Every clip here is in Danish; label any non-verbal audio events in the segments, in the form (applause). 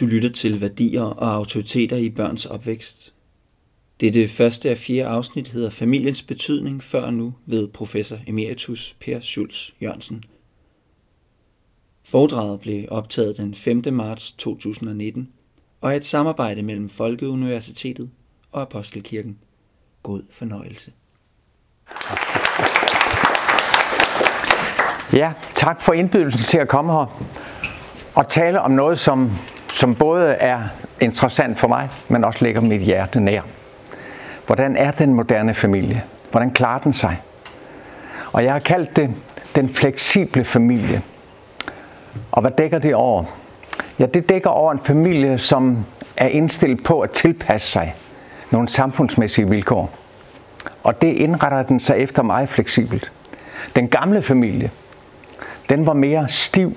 Du lytter til værdier og autoriteter i børns opvækst. Det er det første af fire afsnit hedder Familiens betydning før nu ved professor emeritus Per Schulz Jørgensen. Foredraget blev optaget den 5. marts 2019 og er et samarbejde mellem Folkeuniversitetet og Apostelkirken. God fornøjelse. Ja, tak for indbydelsen til at komme her og tale om noget, som, som både er interessant for mig, men også ligger mit hjerte nær. Hvordan er den moderne familie? Hvordan klarer den sig? Og jeg har kaldt det den fleksible familie. Og hvad dækker det over? Ja, det dækker over en familie, som er indstillet på at tilpasse sig nogle samfundsmæssige vilkår. Og det indretter den sig efter meget fleksibelt. Den gamle familie, den var mere stiv.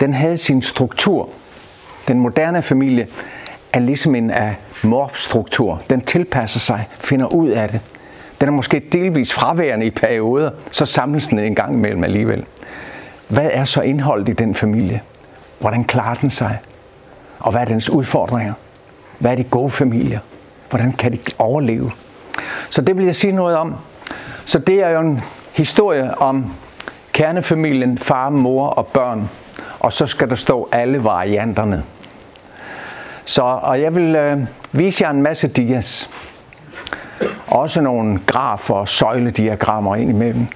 Den havde sin struktur. Den moderne familie er ligesom en af morfstruktur. Den tilpasser sig, finder ud af det. Den er måske delvis fraværende i perioder, så samles den en gang imellem alligevel. Hvad er så indholdet i den familie? Hvordan klarer den sig? Og hvad er dens udfordringer? Hvad er de gode familier? Hvordan kan de overleve? Så det vil jeg sige noget om. Så det er jo en historie om kernefamilien, far, mor og børn. Og så skal der stå alle varianterne. Så, og jeg vil øh, vise jer en masse dias. Også nogle grafer og søjlediagrammer ind imellem.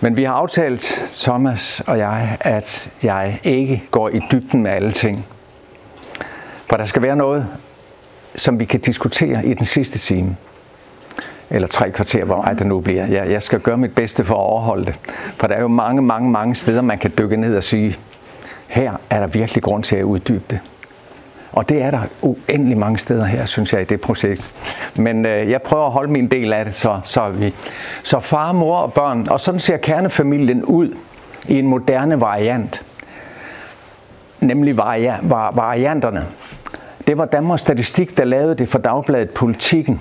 Men vi har aftalt, Thomas og jeg, at jeg ikke går i dybden med alle ting. For der skal være noget, som vi kan diskutere i den sidste time. Eller tre kvarter, hvor meget det nu bliver. Jeg, jeg skal gøre mit bedste for at overholde det. For der er jo mange, mange, mange steder, man kan dykke ned og sige, her er der virkelig grund til at uddybe det. Og det er der uendelig mange steder her, synes jeg, i det projekt. Men øh, jeg prøver at holde min del af det, så, så vi. Så far, mor og børn, og sådan ser kernefamilien ud i en moderne variant. Nemlig varia, var, varianterne. Det var Danmarks Statistik, der lavede det for Dagbladet Politikken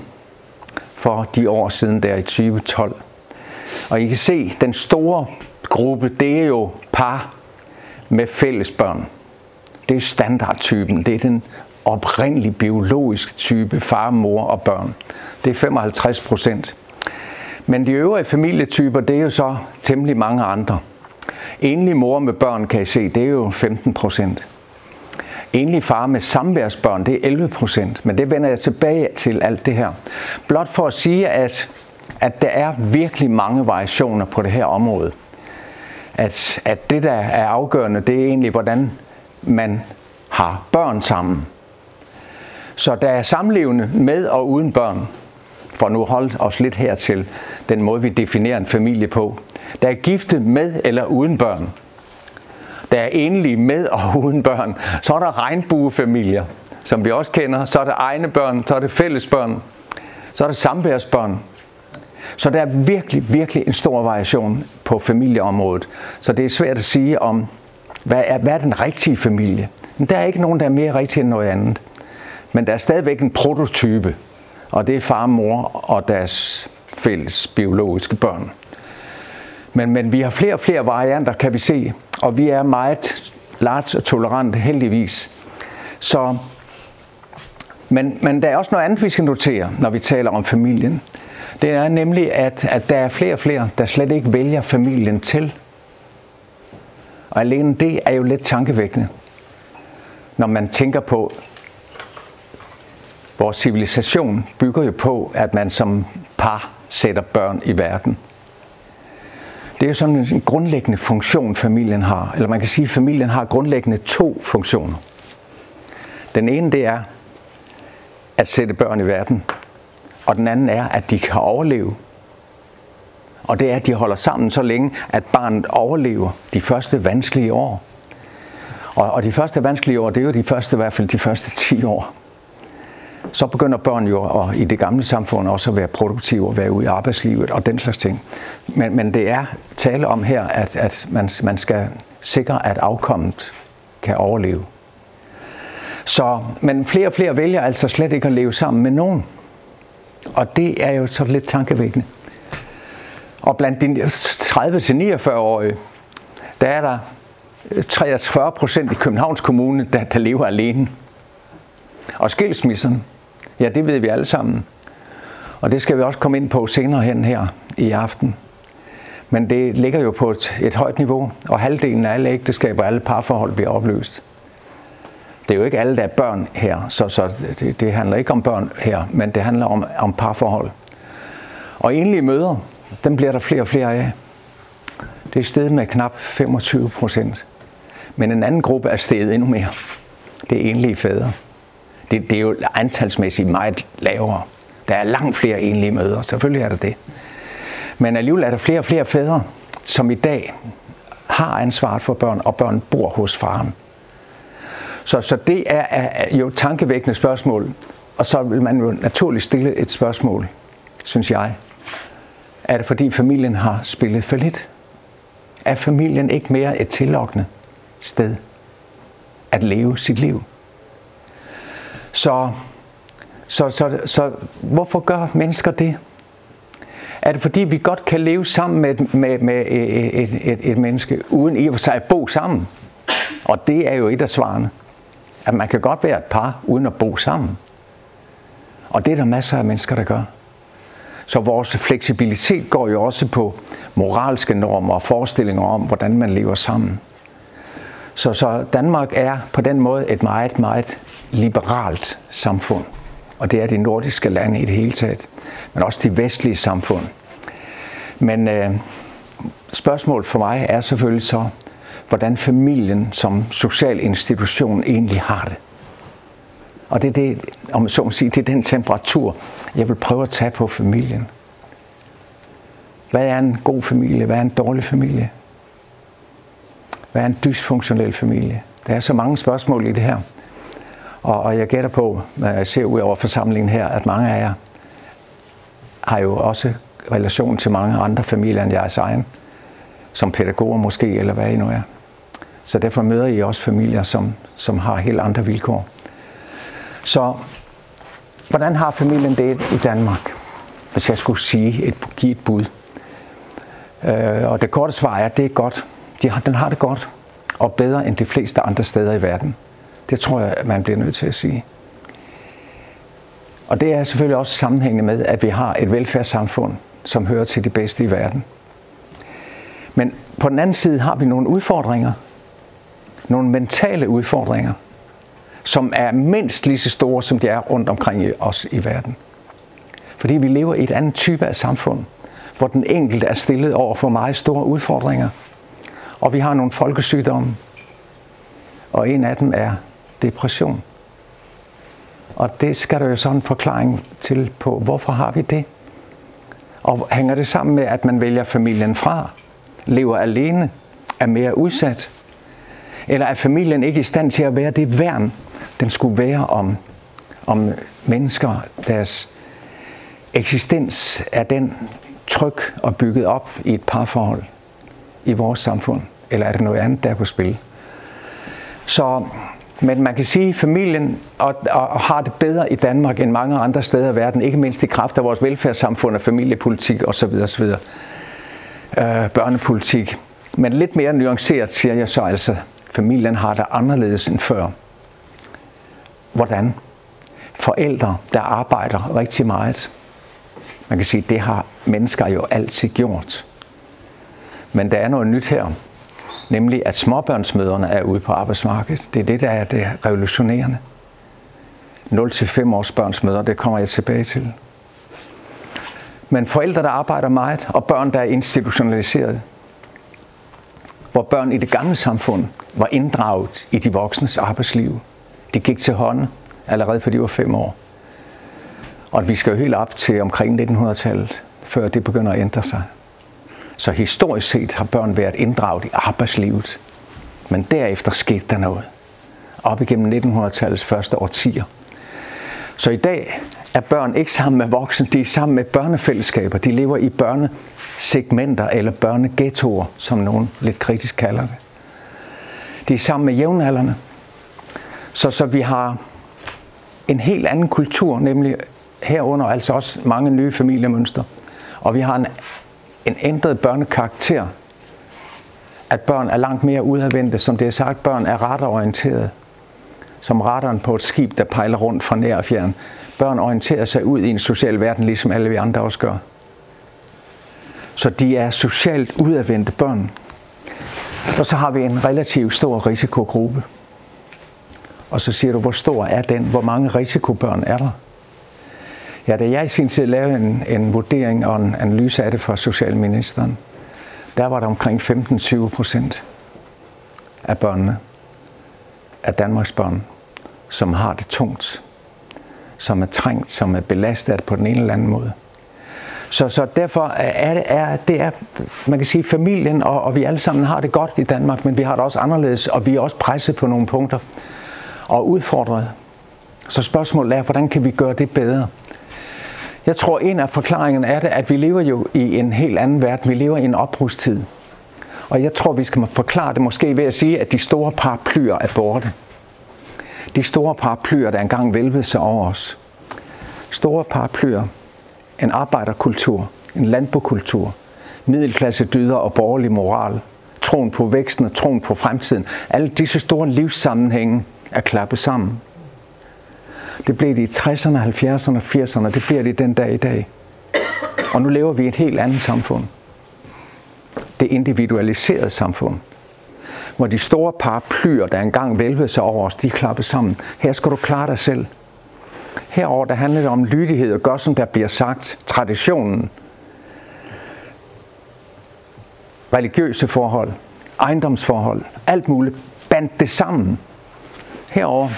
for de år siden der i 2012. Og I kan se, den store gruppe, det er jo par med fælles børn. Det er standardtypen. Det er den oprindelige biologiske type far, mor og børn. Det er 55 procent. Men de øvrige familietyper, det er jo så temmelig mange andre. Enlig mor med børn, kan I se, det er jo 15 procent. Enlig far med samværsbørn, det er 11 procent. Men det vender jeg tilbage til alt det her. Blot for at sige, at, at der er virkelig mange variationer på det her område. At, at det, der er afgørende, det er egentlig, hvordan man har børn sammen. Så der er samlevende med og uden børn, for nu holdt os lidt her til den måde, vi definerer en familie på. Der er gifte med eller uden børn. Der er enlige med og (laughs) uden børn. Så er der regnbuefamilier, som vi også kender. Så er der egne børn, så er det fælles børn. Så er der samværsbørn. Så der er virkelig, virkelig en stor variation på familieområdet. Så det er svært at sige om, hvad er, hvad er den rigtige familie? Men der er ikke nogen, der er mere rigtig end noget andet. Men der er stadigvæk en prototype, og det er far og mor og deres fælles biologiske børn. Men, men vi har flere og flere varianter, kan vi se, og vi er meget large og tolerante, heldigvis. Så, men, men der er også noget andet, vi skal notere, når vi taler om familien. Det er nemlig, at, at der er flere og flere, der slet ikke vælger familien til. Og alene det er jo lidt tankevækkende, når man tænker på, vores civilisation bygger jo på, at man som par sætter børn i verden. Det er jo sådan en grundlæggende funktion, familien har. Eller man kan sige, at familien har grundlæggende to funktioner. Den ene det er at sætte børn i verden, og den anden er, at de kan overleve og det er, at de holder sammen så længe, at barnet overlever de første vanskelige år. Og, og de første vanskelige år, det er jo de første, i hvert fald de første 10 år. Så begynder børn jo og i det gamle samfund også at være produktive og være ude i arbejdslivet og den slags ting. Men, men det er tale om her, at, at man, man skal sikre, at afkommet kan overleve. Så, men flere og flere vælger altså slet ikke at leve sammen med nogen. Og det er jo så lidt tankevækkende. Og blandt de 30-49-årige, der er der øh, 43 procent i Københavns Kommune, der, der lever alene. Og skilsmisserne, ja, det ved vi alle sammen. Og det skal vi også komme ind på senere hen her i aften. Men det ligger jo på et, et højt niveau, og halvdelen af alle ægteskaber og alle parforhold bliver opløst. Det er jo ikke alle, der er børn her, så, så det, det handler ikke om børn her, men det handler om, om parforhold. Og enlige møder, dem bliver der flere og flere af. Det er steget med knap 25 procent. Men en anden gruppe er steget endnu mere. Det er enlige fædre. Det, det er jo antalsmæssigt meget lavere. Der er langt flere enlige mødre, selvfølgelig er der det. Men alligevel er der flere og flere fædre, som i dag har ansvaret for børn, og børn bor hos faren. Så, så det er, er jo tankevækkende spørgsmål. Og så vil man jo naturligt stille et spørgsmål, synes jeg. Er det fordi familien har spillet for lidt? Er familien ikke mere et tillokkende sted at leve sit liv? Så, så, så, så hvorfor gør mennesker det? Er det fordi, vi godt kan leve sammen med, med, med et, et, et, et menneske, uden i og for sig at bo sammen? Og det er jo et af svarene. At man kan godt være et par, uden at bo sammen. Og det er der masser af mennesker, der gør. Så vores fleksibilitet går jo også på moralske normer og forestillinger om, hvordan man lever sammen. Så, så Danmark er på den måde et meget, meget liberalt samfund. Og det er de nordiske lande i det hele taget. Men også de vestlige samfund. Men øh, spørgsmålet for mig er selvfølgelig så, hvordan familien som social institution egentlig har det. Og det er det, om så må sige, det er den temperatur, jeg vil prøve at tage på familien. Hvad er en god familie? Hvad er en dårlig familie? Hvad er en dysfunktionel familie? Der er så mange spørgsmål i det her. Og, og jeg gætter på, når jeg ser ud over forsamlingen her, at mange af jer har jo også relation til mange andre familier end jeres egen. Som pædagoger måske, eller hvad I nu er. Så derfor møder I også familier, som, som har helt andre vilkår. Så hvordan har familien det i Danmark? Hvis jeg skulle sige et, give et bud. Øh, og det korte svar er, at det er godt. De har, den har det godt. Og bedre end de fleste andre steder i verden. Det tror jeg, man bliver nødt til at sige. Og det er selvfølgelig også sammenhængende med, at vi har et velfærdssamfund, som hører til de bedste i verden. Men på den anden side har vi nogle udfordringer. Nogle mentale udfordringer, som er mindst lige så store, som de er rundt omkring i os i verden. Fordi vi lever i et andet type af samfund, hvor den enkelte er stillet over for meget store udfordringer. Og vi har nogle folkesygdomme, og en af dem er depression. Og det skal der jo sådan en forklaring til på, hvorfor har vi det? Og hænger det sammen med, at man vælger familien fra, lever alene, er mere udsat? Eller er familien ikke i stand til at være det værn, den skulle være om, om mennesker, deres eksistens er den tryg og bygget op i et parforhold i vores samfund? Eller er det noget andet, der er på spil? Så, men man kan sige, at familien og, og har det bedre i Danmark end mange andre steder i verden, ikke mindst i kraft af vores velfærdssamfund og familiepolitik osv. osv. Øh, børnepolitik. Men lidt mere nuanceret siger jeg så altså, familien har det anderledes end før. Hvordan? Forældre, der arbejder rigtig meget. Man kan sige, det har mennesker jo altid gjort. Men der er noget nyt her, nemlig at småbørnsmøderne er ude på arbejdsmarkedet. Det er det, der er det revolutionerende. 0-5 års børnsmøder, det kommer jeg tilbage til. Men forældre, der arbejder meget, og børn, der er institutionaliseret. Hvor børn i det gamle samfund var inddraget i de voksnes arbejdsliv. De gik til hånden allerede for de var fem år. Og vi skal jo helt op til omkring 1900-tallet, før det begynder at ændre sig. Så historisk set har børn været inddraget i arbejdslivet. Men derefter skete der noget. Op igennem 1900-tallets første årtier. Så i dag er børn ikke sammen med voksne, de er sammen med børnefællesskaber. De lever i børnesegmenter eller børneghettoer, som nogen lidt kritisk kalder det. De er sammen med jævnaldrende. Så, så vi har en helt anden kultur, nemlig herunder altså også mange nye familiemønstre. Og vi har en, en ændret børnekarakter. At børn er langt mere udadvendte, som det er sagt, børn er retorienterede. som radaren på et skib, der pejler rundt fra nær og fjern. Børn orienterer sig ud i en social verden, ligesom alle vi andre også gør. Så de er socialt udadvendte børn. Og så har vi en relativt stor risikogruppe. Og så siger du, hvor stor er den? Hvor mange risikobørn er der? Ja, da jeg i sin tid lavede en, en vurdering og en analyse af det for Socialministeren, der var der omkring 15-20 procent af børnene, af Danmarks børn, som har det tungt, som er trængt, som er belastet på den ene eller anden måde. Så, så derfor er det, er, det er, man kan sige, familien, og, og vi alle sammen har det godt i Danmark, men vi har det også anderledes, og vi er også presset på nogle punkter og udfordret. Så spørgsmålet er, hvordan kan vi gøre det bedre? Jeg tror, en af forklaringerne er det, at vi lever jo i en helt anden verden. Vi lever i en opbrudstid. Og jeg tror, vi skal forklare det måske ved at sige, at de store paraplyer er borte. De store paraplyer, der engang vælvede sig over os. Store paraplyer. En arbejderkultur, en landbokultur, middelklasse dyder og borgerlig moral, troen på væksten og troen på fremtiden. Alle disse store livssammenhænge er klappet sammen. Det blev det i 60'erne, 70'erne 80'erne. Det bliver det den dag i dag. Og nu lever vi i et helt andet samfund. Det individualiserede samfund. Hvor de store paraplyer, der engang vælvede sig over os, de klappede sammen. Her skal du klare dig selv. Herover der handler det om lydighed og gør, som der bliver sagt. Traditionen. Religiøse forhold. Ejendomsforhold. Alt muligt. Bandt det sammen. Herover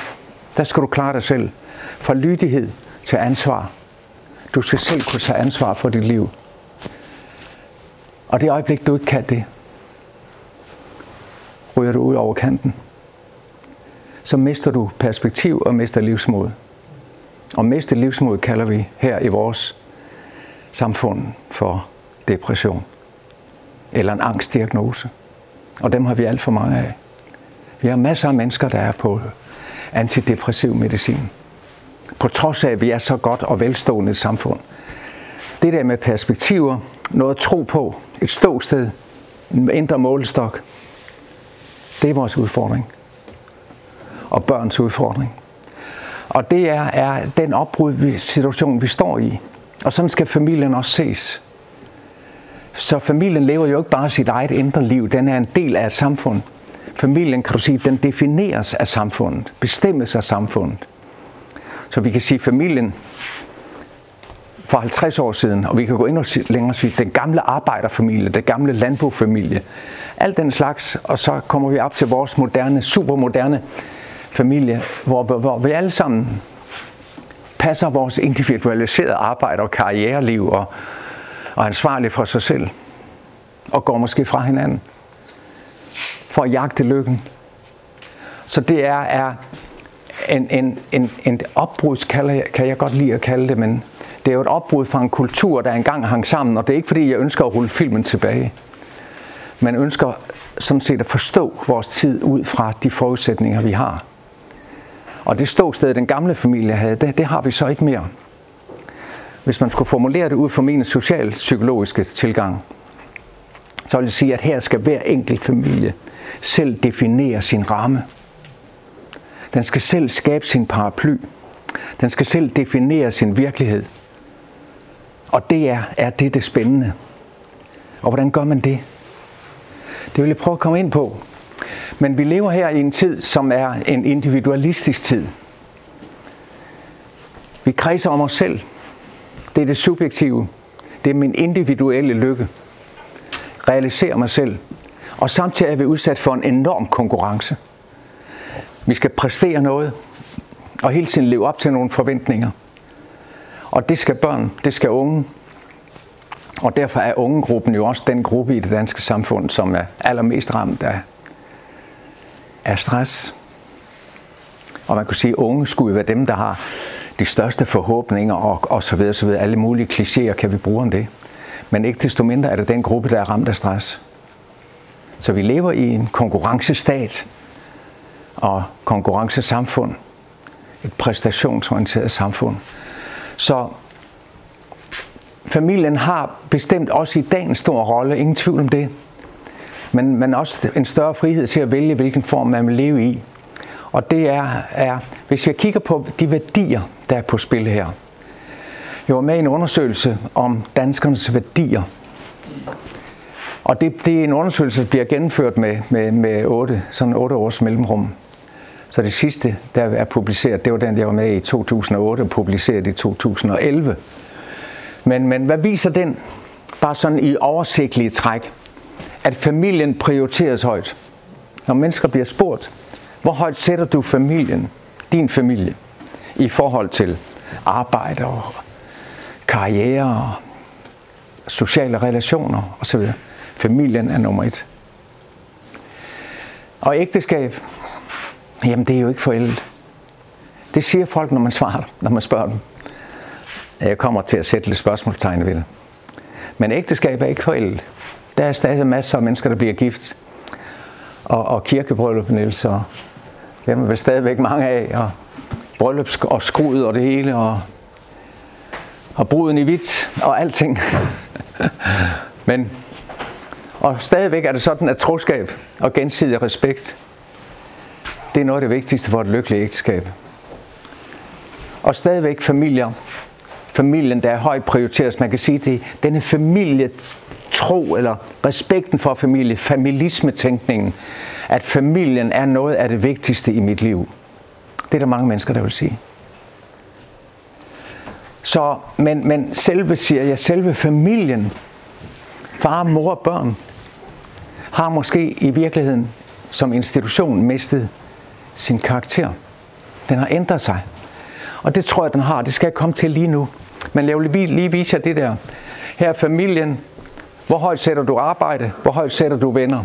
der skal du klare dig selv. Fra lydighed til ansvar. Du skal selv kunne tage ansvar for dit liv. Og det øjeblik, du ikke kan det, ryger du ud over kanten. Så mister du perspektiv og mister livsmod. Og miste livsmod kalder vi her i vores samfund for depression. Eller en angstdiagnose. Og dem har vi alt for mange af. Vi har masser af mennesker, der er på antidepressiv medicin på trods af, at vi er så godt og velstående et samfund. Det der med perspektiver, noget at tro på, et ståsted, en indre målestok, det er vores udfordring. Og børns udfordring. Og det er, er den opbrud situation, vi står i. Og sådan skal familien også ses. Så familien lever jo ikke bare sit eget indre liv, den er en del af et samfund. Familien, kan du sige, den defineres af samfundet, bestemmes af samfundet. Så vi kan sige familien for 50 år siden, og vi kan gå endnu længere sige, den gamle arbejderfamilie, den gamle landbofamilie, alt den slags, og så kommer vi op til vores moderne, supermoderne familie, hvor, hvor vi alle sammen passer vores individualiserede arbejde og karriereliv og, og er ansvarlige for sig selv, og går måske fra hinanden for at jagte lykken. Så det er, er en, en, en, en opbrud, kan jeg, kan jeg godt lide at kalde det, men det er jo et opbrud fra en kultur, der engang hang sammen, og det er ikke fordi, jeg ønsker at rulle filmen tilbage. Men ønsker sådan set at forstå vores tid ud fra de forudsætninger, vi har. Og det ståsted, den gamle familie havde, det, det har vi så ikke mere. Hvis man skulle formulere det ud fra min social-psykologiske tilgang, så vil jeg sige, at her skal hver enkelt familie selv definere sin ramme. Den skal selv skabe sin paraply. Den skal selv definere sin virkelighed. Og det er, er det det spændende. Og hvordan gør man det? Det vil jeg prøve at komme ind på. Men vi lever her i en tid, som er en individualistisk tid. Vi kredser om os selv. Det er det subjektive. Det er min individuelle lykke. Realisere mig selv. Og samtidig er vi udsat for en enorm konkurrence. Vi skal præstere noget, og hele tiden leve op til nogle forventninger. Og det skal børn, det skal unge. Og derfor er ungegruppen jo også den gruppe i det danske samfund, som er allermest ramt af, af stress. Og man kunne sige, at unge skulle være dem, der har de største forhåbninger og, og så videre, så videre. Alle mulige klichéer kan vi bruge om det. Men ikke desto mindre er det den gruppe, der er ramt af stress. Så vi lever i en konkurrencestat, og konkurrencesamfund. Et præstationsorienteret samfund. Så familien har bestemt også i dag en stor rolle, ingen tvivl om det. Men, men også en større frihed til at vælge, hvilken form man vil leve i. Og det er, er, hvis jeg kigger på de værdier, der er på spil her. Jeg var med i en undersøgelse om danskernes værdier. Og det, det er en undersøgelse, der bliver gennemført med, med, med 8, sådan 8 års mellemrum. Så det sidste, der er publiceret, det var den, jeg var med i 2008 og publiceret i 2011. Men, men hvad viser den? Bare sådan i oversigtelige træk. At familien prioriteres højt. Når mennesker bliver spurgt, hvor højt sætter du familien, din familie, i forhold til arbejde og karriere og sociale relationer osv. Familien er nummer et. Og ægteskab, jamen det er jo ikke forældet. Det siger folk, når man svarer, når man spørger dem. Jeg kommer til at sætte lidt spørgsmålstegn ved det. Men ægteskab er ikke forældet. Der er stadig masser af mennesker, der bliver gift. Og, og kirkebryllup, Niels, og dem er vel stadigvæk mange af. Og bryllup og skrud og det hele, og, og bruden i hvidt og alting. (laughs) Men, og stadigvæk er det sådan, at troskab og gensidig respekt, det er noget af det vigtigste for et lykkeligt ægteskab. Og stadigvæk familier, familien, der er højt prioriteret. Man kan sige, det denne familie tro eller respekten for familie, familismetænkningen, at familien er noget af det vigtigste i mit liv. Det er der mange mennesker, der vil sige. Så, men, men selve, siger jeg, selve familien, far, mor og børn, har måske i virkeligheden som institution mistet sin karakter. Den har ændret sig. Og det tror jeg, den har. Det skal jeg komme til lige nu. Men jeg vil lige vise jer det der. Her er familien. Hvor højt sætter du arbejde? Hvor højt sætter du venner?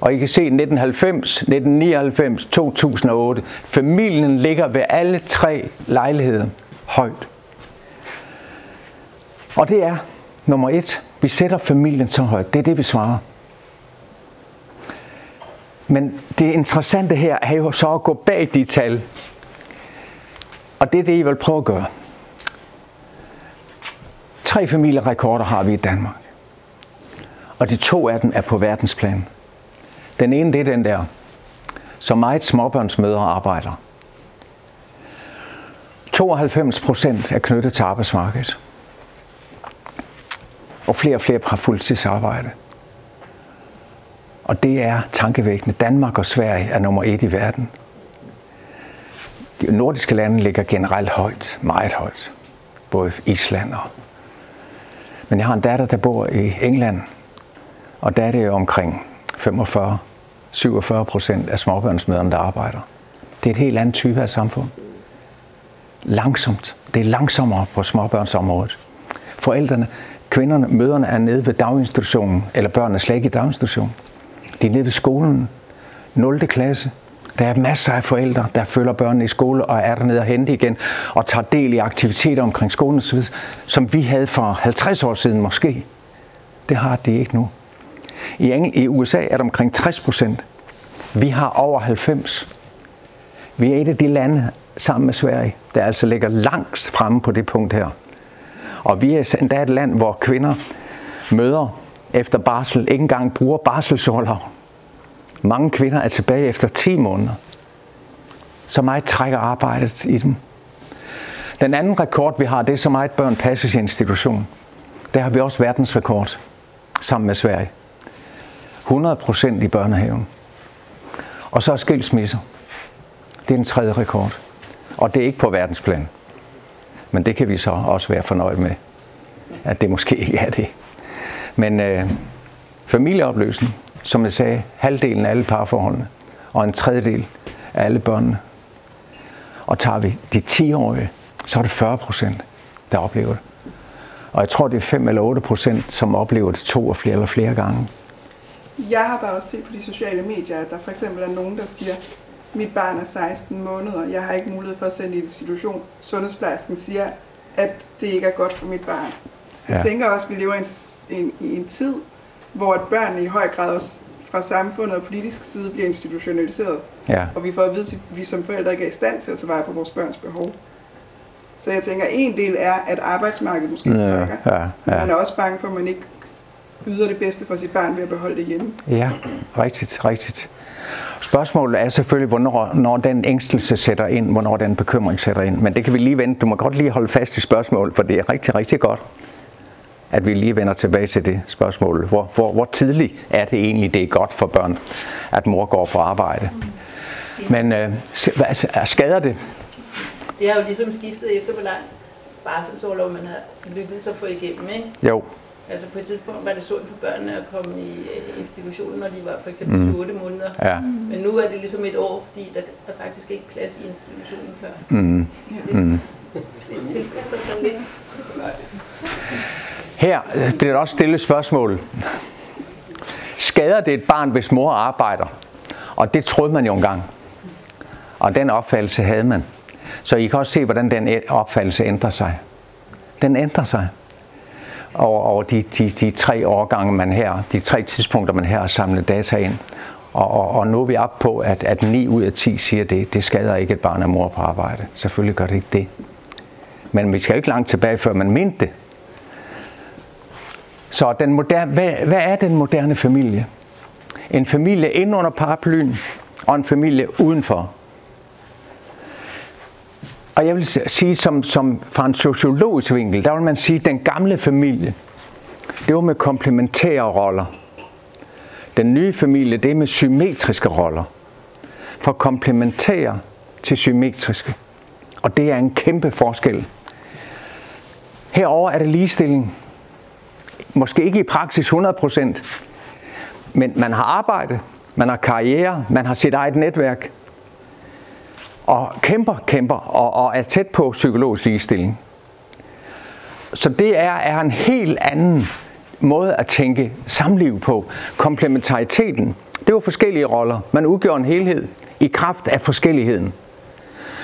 Og I kan se 1990, 1999, 2008. Familien ligger ved alle tre lejligheder højt. Og det er nummer et. Vi sætter familien så højt. Det er det, vi svarer. Men det interessante her er jo så at gå bag de tal. Og det er det, I vil prøve at gøre. Tre familierekorder har vi i Danmark. Og de to af dem er på verdensplan. Den ene det er den der, som meget småbørnsmødre arbejder. 92 procent er knyttet til arbejdsmarkedet. Og flere og flere har fuldtidsarbejde. Og det er tankevækkende. Danmark og Sverige er nummer et i verden. De nordiske lande ligger generelt højt, meget højt. Både Island og... Men jeg har en datter, der bor i England, og der er det omkring 45 47 procent af småbørnsmøderne, der arbejder. Det er et helt andet type af samfund. Langsomt. Det er langsommere på småbørnsområdet. Forældrene, kvinderne, møderne er nede ved daginstitutionen, eller børnene er slet ikke i daginstitutionen. De er nede ved skolen, 0. klasse. Der er masser af forældre, der følger børnene i skole og er dernede og hente igen og tager del i aktiviteter omkring skolen osv., som vi havde for 50 år siden måske. Det har de ikke nu. I, Engel, I USA er det omkring 60 procent. Vi har over 90. Vi er et af de lande sammen med Sverige, der altså ligger langt fremme på det punkt her. Og vi er endda et land, hvor kvinder møder efter barsel ikke engang bruger barselsårlov. Mange kvinder er tilbage efter 10 måneder. Så meget trækker arbejdet i dem. Den anden rekord, vi har, det er så meget børn passes i institution. Der har vi også verdensrekord sammen med Sverige. 100 procent i børnehaven. Og så er skilsmisser. Det er den tredje rekord. Og det er ikke på verdensplan. Men det kan vi så også være fornøjet med, at det måske ikke er det. Men øh, familieopløsning, som jeg sagde, halvdelen af alle parforholdene, og en tredjedel af alle børnene. Og tager vi de 10-årige, så er det 40 procent, der oplever det. Og jeg tror, det er 5 eller 8 procent, som oplever det to og flere eller flere gange. Jeg har bare også set på de sociale medier, at der for eksempel er nogen, der siger, mit barn er 16 måneder, jeg har ikke mulighed for at sende i institution. Sundhedsplejersken siger, at det ikke er godt for mit barn. Jeg ja. tænker også, at vi lever i en, en, i en tid, hvor at børnene i høj grad også fra samfundet og politisk side bliver institutionaliseret. Ja. Og vi får at vide, at vi som forældre ikke er i stand til at tage vare på vores børns behov. Så jeg tænker, en del er, at arbejdsmarkedet måske trækker. Ja, ja, ja. Men man er også bange for, at man ikke yder det bedste for sit barn ved at beholde det hjemme. Ja, rigtigt, rigtigt. Spørgsmålet er selvfølgelig, hvornår når den ængstelse sætter ind, hvornår den bekymring sætter ind. Men det kan vi lige vente. Du må godt lige holde fast i spørgsmålet, for det er rigtig, rigtig godt, at vi lige vender tilbage til det spørgsmål. Hvor, hvor, hvor tidligt er det egentlig, det er godt for børn, at mor går på arbejde? Men øh, skader det? Det har jo ligesom skiftet efter, hvor lang barselsårlov man har lykkedes at få igennem, ikke? Jo. Altså på et tidspunkt var det sundt for børnene at komme i øh, institutionen, når de var for eksempel mm. 8 måneder. Ja. Men nu er det ligesom et år, fordi der er faktisk ikke plads i institutionen før. Mm. Det, mm. det tilpasser sig lidt. Her bliver der også stillet spørgsmål. Skader det et barn, hvis mor arbejder? Og det troede man jo engang. Og den opfattelse havde man. Så I kan også se, hvordan den opfattelse ændrer sig. Den ændrer sig over, over de, de, de tre årgange, man her, de tre tidspunkter, man her har samlet data ind. Og, og, og nu er vi op på, at, at 9 ud af 10 siger, det, det skader ikke et barn er mor på arbejde. Selvfølgelig gør det ikke det. Men vi skal ikke langt tilbage, før man mente det. Så den moderne, hvad, hvad er den moderne familie? En familie ind under paraplyen, og en familie udenfor. Og jeg vil sige, som, som fra en sociologisk vinkel, der vil man sige, at den gamle familie, det var med komplementære roller. Den nye familie, det er med symmetriske roller. Fra komplementære til symmetriske. Og det er en kæmpe forskel. Herover er det ligestilling. Måske ikke i praksis 100%, men man har arbejde, man har karriere, man har sit eget netværk, og kæmper, kæmper og, og er tæt på psykologisk ligestilling. Så det er, er en helt anden måde at tænke samliv på. Komplementariteten, det var forskellige roller. Man udgjorde en helhed i kraft af forskelligheden.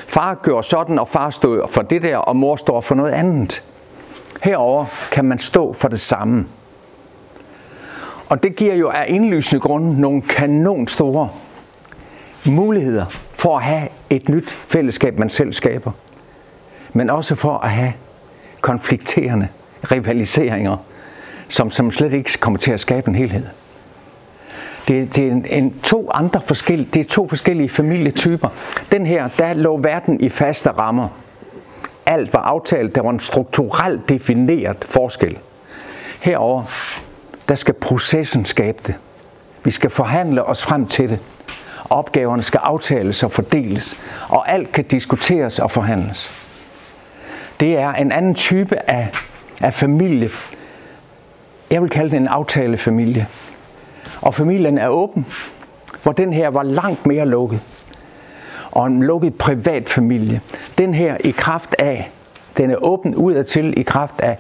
Far gjorde sådan, og far står for det der, og mor står for noget andet. Herover kan man stå for det samme. Og det giver jo af indlysende grund nogle kanon store muligheder for at have et nyt fællesskab, man selv skaber. Men også for at have konflikterende rivaliseringer, som, som slet ikke kommer til at skabe en helhed. Det, det er en, en, to andre forskellige, det er to forskellige familietyper. Den her, der lå verden i faste rammer. Alt var aftalt, der var en strukturelt defineret forskel. Herover, der skal processen skabe det. Vi skal forhandle os frem til det. Opgaverne skal aftales og fordeles, og alt kan diskuteres og forhandles. Det er en anden type af, af familie. Jeg vil kalde det en aftalefamilie. Og familien er åben, hvor den her var langt mere lukket. Og en lukket privat familie. Den her i kraft af, den er åben udadtil i kraft af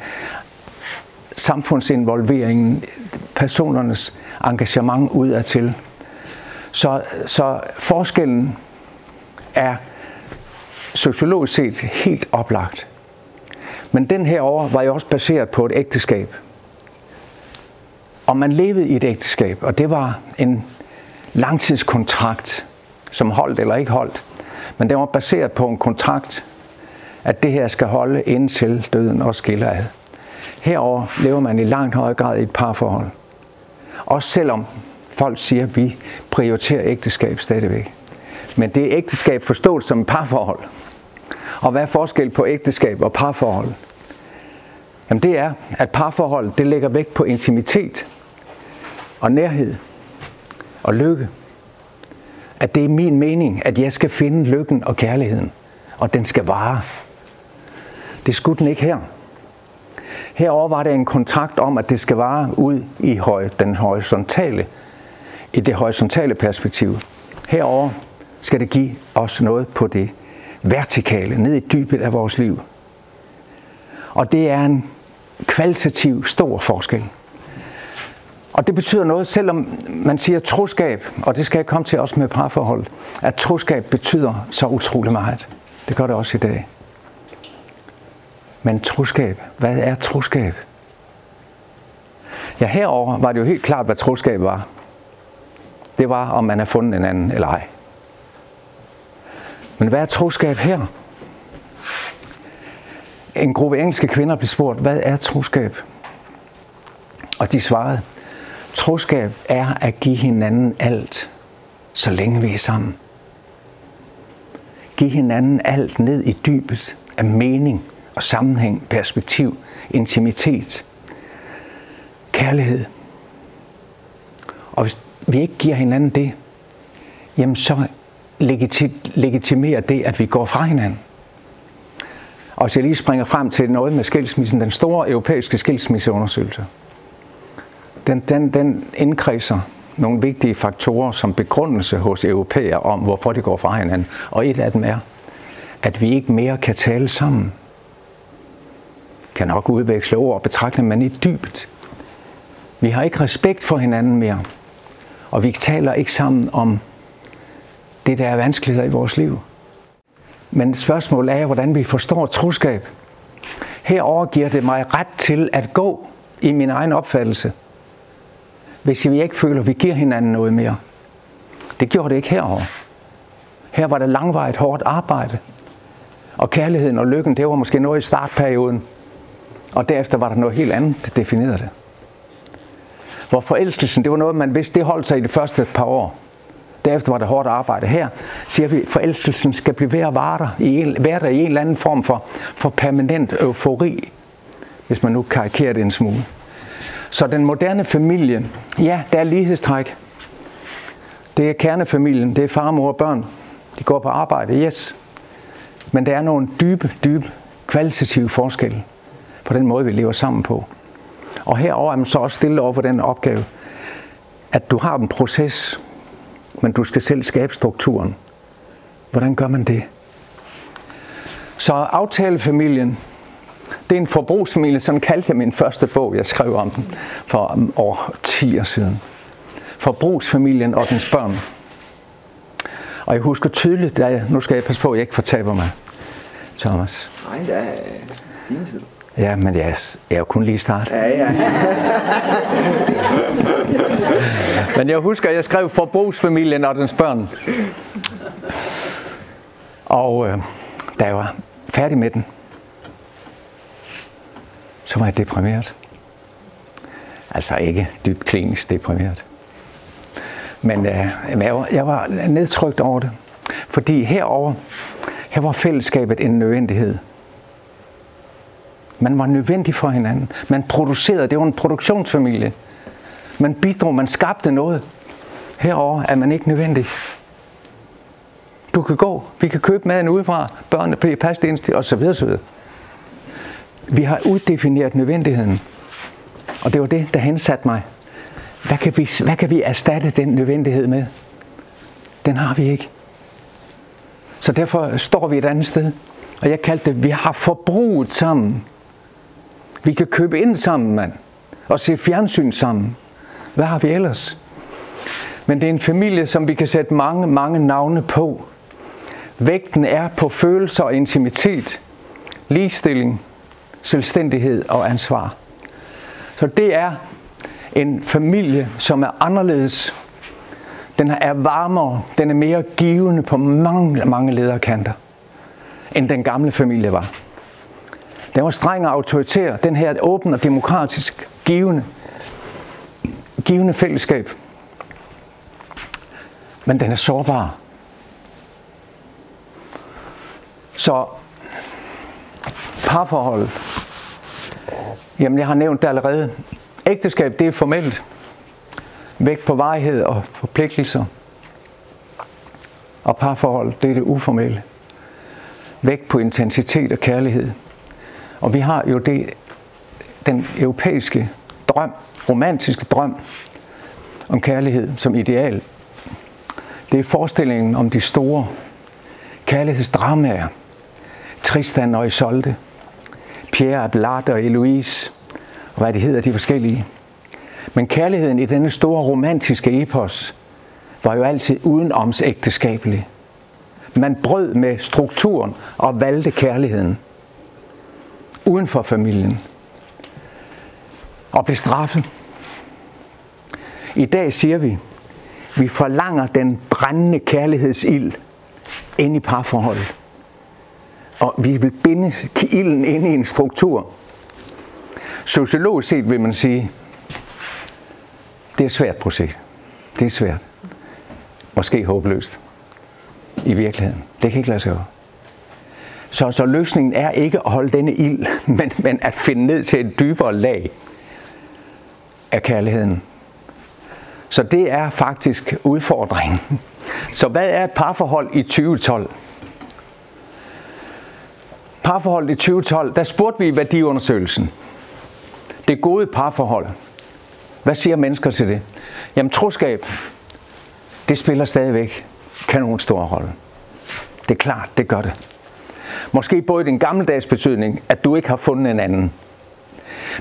samfundsinvolveringen, personernes engagement udadtil. Så, så forskellen er sociologisk set helt oplagt. Men den herover var jo også baseret på et ægteskab. Og man levede i et ægteskab, og det var en langtidskontrakt, som holdt eller ikke holdt. Men den var baseret på en kontrakt, at det her skal holde indtil døden og skiller ad. Herover lever man i langt højere grad i et parforhold. Også selvom folk siger, at vi prioriterer ægteskab stadigvæk. Men det er ægteskab forstået som et parforhold. Og hvad er forskel på ægteskab og parforhold? Jamen det er, at parforhold det lægger vægt på intimitet og nærhed og lykke. At det er min mening, at jeg skal finde lykken og kærligheden, og den skal vare. Det skulle den ikke her. Herover var det en kontrakt om, at det skal vare ud i høj, den horisontale i det horisontale perspektiv. Herover skal det give os noget på det vertikale, ned i dybet af vores liv. Og det er en kvalitativ stor forskel. Og det betyder noget, selvom man siger troskab, og det skal jeg komme til også med parforhold, at troskab betyder så utrolig meget. Det gør det også i dag. Men troskab, hvad er troskab? Ja, herover var det jo helt klart, hvad troskab var det var, om man har fundet en anden eller ej. Men hvad er troskab her? En gruppe engelske kvinder blev spurgt, hvad er troskab? Og de svarede, troskab er at give hinanden alt, så længe vi er sammen. Giv hinanden alt ned i dybet af mening og sammenhæng, perspektiv, intimitet, kærlighed. Og hvis vi ikke giver hinanden det, jamen så legitimerer det, at vi går fra hinanden. Og hvis jeg lige springer frem til noget med skilsmissen, den store europæiske skilsmisseundersøgelse, den, den, den indkredser nogle vigtige faktorer som begrundelse hos europæer om, hvorfor de går fra hinanden. Og et af dem er, at vi ikke mere kan tale sammen. Kan nok udveksle ord og betragte, men i dybt. Vi har ikke respekt for hinanden mere. Og vi taler ikke sammen om det, der er vanskeligheder i vores liv. Men spørgsmålet er, hvordan vi forstår troskab. Herover giver det mig ret til at gå i min egen opfattelse, hvis vi ikke føler, at vi giver hinanden noget mere. Det gjorde det ikke herover. Her var det langvarigt hårdt arbejde. Og kærligheden og lykken, det var måske noget i startperioden. Og derefter var der noget helt andet, der definerede det. Hvor forelskelsen, det var noget, man vidste, det holdt sig i de første par år. Derefter var det hårdt arbejde. Her siger vi, at forelskelsen skal blive ved at være der, i en, være der i en eller anden form for, for permanent eufori, hvis man nu karikerer det en smule. Så den moderne familie, ja, der er lighedstræk. Det er kernefamilien, det er far, mor og børn. De går på arbejde, yes. Men der er nogle dybe, dybe kvalitative forskelle på den måde, vi lever sammen på. Og herover er man så også stille over for den opgave, at du har en proces, men du skal selv skabe strukturen. Hvordan gør man det? Så aftalefamilien, det er en forbrugsfamilie, som kaldte jeg min første bog, jeg skrev om den for um, over 10 år siden. Forbrugsfamilien og dens børn. Og jeg husker tydeligt, da jeg, nu skal jeg passe på, at jeg ikke fortaber mig, Thomas. Nej, det er fint. Ja, men jeg er, jo kun lige start. Ja, ja. (laughs) men jeg husker, at jeg skrev Forbrugsfamilien og dens børn. Og øh, da jeg var færdig med den, så var jeg deprimeret. Altså ikke dybt klinisk deprimeret. Men øh, jeg, var, jeg var nedtrykt over det. Fordi herover her var fællesskabet en nødvendighed. Man var nødvendig for hinanden. Man producerede, det var en produktionsfamilie. Man bidrog, man skabte noget. Herover er man ikke nødvendig. Du kan gå, vi kan købe maden udefra, børnene på passe og så videre, så videre. Vi har uddefineret nødvendigheden. Og det var det, der hensatte mig. Hvad kan, vi, hvad kan vi erstatte den nødvendighed med? Den har vi ikke. Så derfor står vi et andet sted. Og jeg kaldte det, vi har forbruget sammen. Vi kan købe ind sammen, mand. Og se fjernsyn sammen. Hvad har vi ellers? Men det er en familie, som vi kan sætte mange, mange navne på. Vægten er på følelser og intimitet, ligestilling, selvstændighed og ansvar. Så det er en familie, som er anderledes. Den er varmere, den er mere givende på mange, mange lederkanter, end den gamle familie var. Den var streng og autoritær. Den her er åben og demokratisk, givende, givende fællesskab. Men den er sårbar. Så parforholdet, jamen jeg har nævnt det allerede. Ægteskab, det er formelt. Vægt på varighed og forpligtelser. Og parforhold, det er det uformelle. Vægt på intensitet og kærlighed. Og vi har jo det, den europæiske drøm, romantiske drøm om kærlighed som ideal. Det er forestillingen om de store kærlighedsdramaer. Tristan og Isolde, Pierre Abelard og Eloise, og hvad de hedder, de forskellige. Men kærligheden i denne store romantiske epos var jo altid udenomsægteskabelig. Man brød med strukturen og valgte kærligheden uden for familien og blev straffet. I dag siger vi, vi forlanger den brændende kærlighedsild ind i parforholdet. Og vi vil binde ilden ind i en struktur. Sociologisk set vil man sige, det er et svært projekt. Det er svært. måske håbløst i virkeligheden. Det kan ikke lade sig gøre. Så, så løsningen er ikke at holde denne ild, (laughs) men, men at finde ned til et dybere lag af kærligheden. Så det er faktisk udfordringen. Så hvad er et parforhold i 2012? Parforholdet i 2012, der spurgte vi i værdiundersøgelsen. Det gode parforhold. Hvad siger mennesker til det? Jamen troskab, det spiller stadigvæk kanon stor rolle. Det er klart, det gør det. Måske både i den gammeldags betydning, at du ikke har fundet en anden,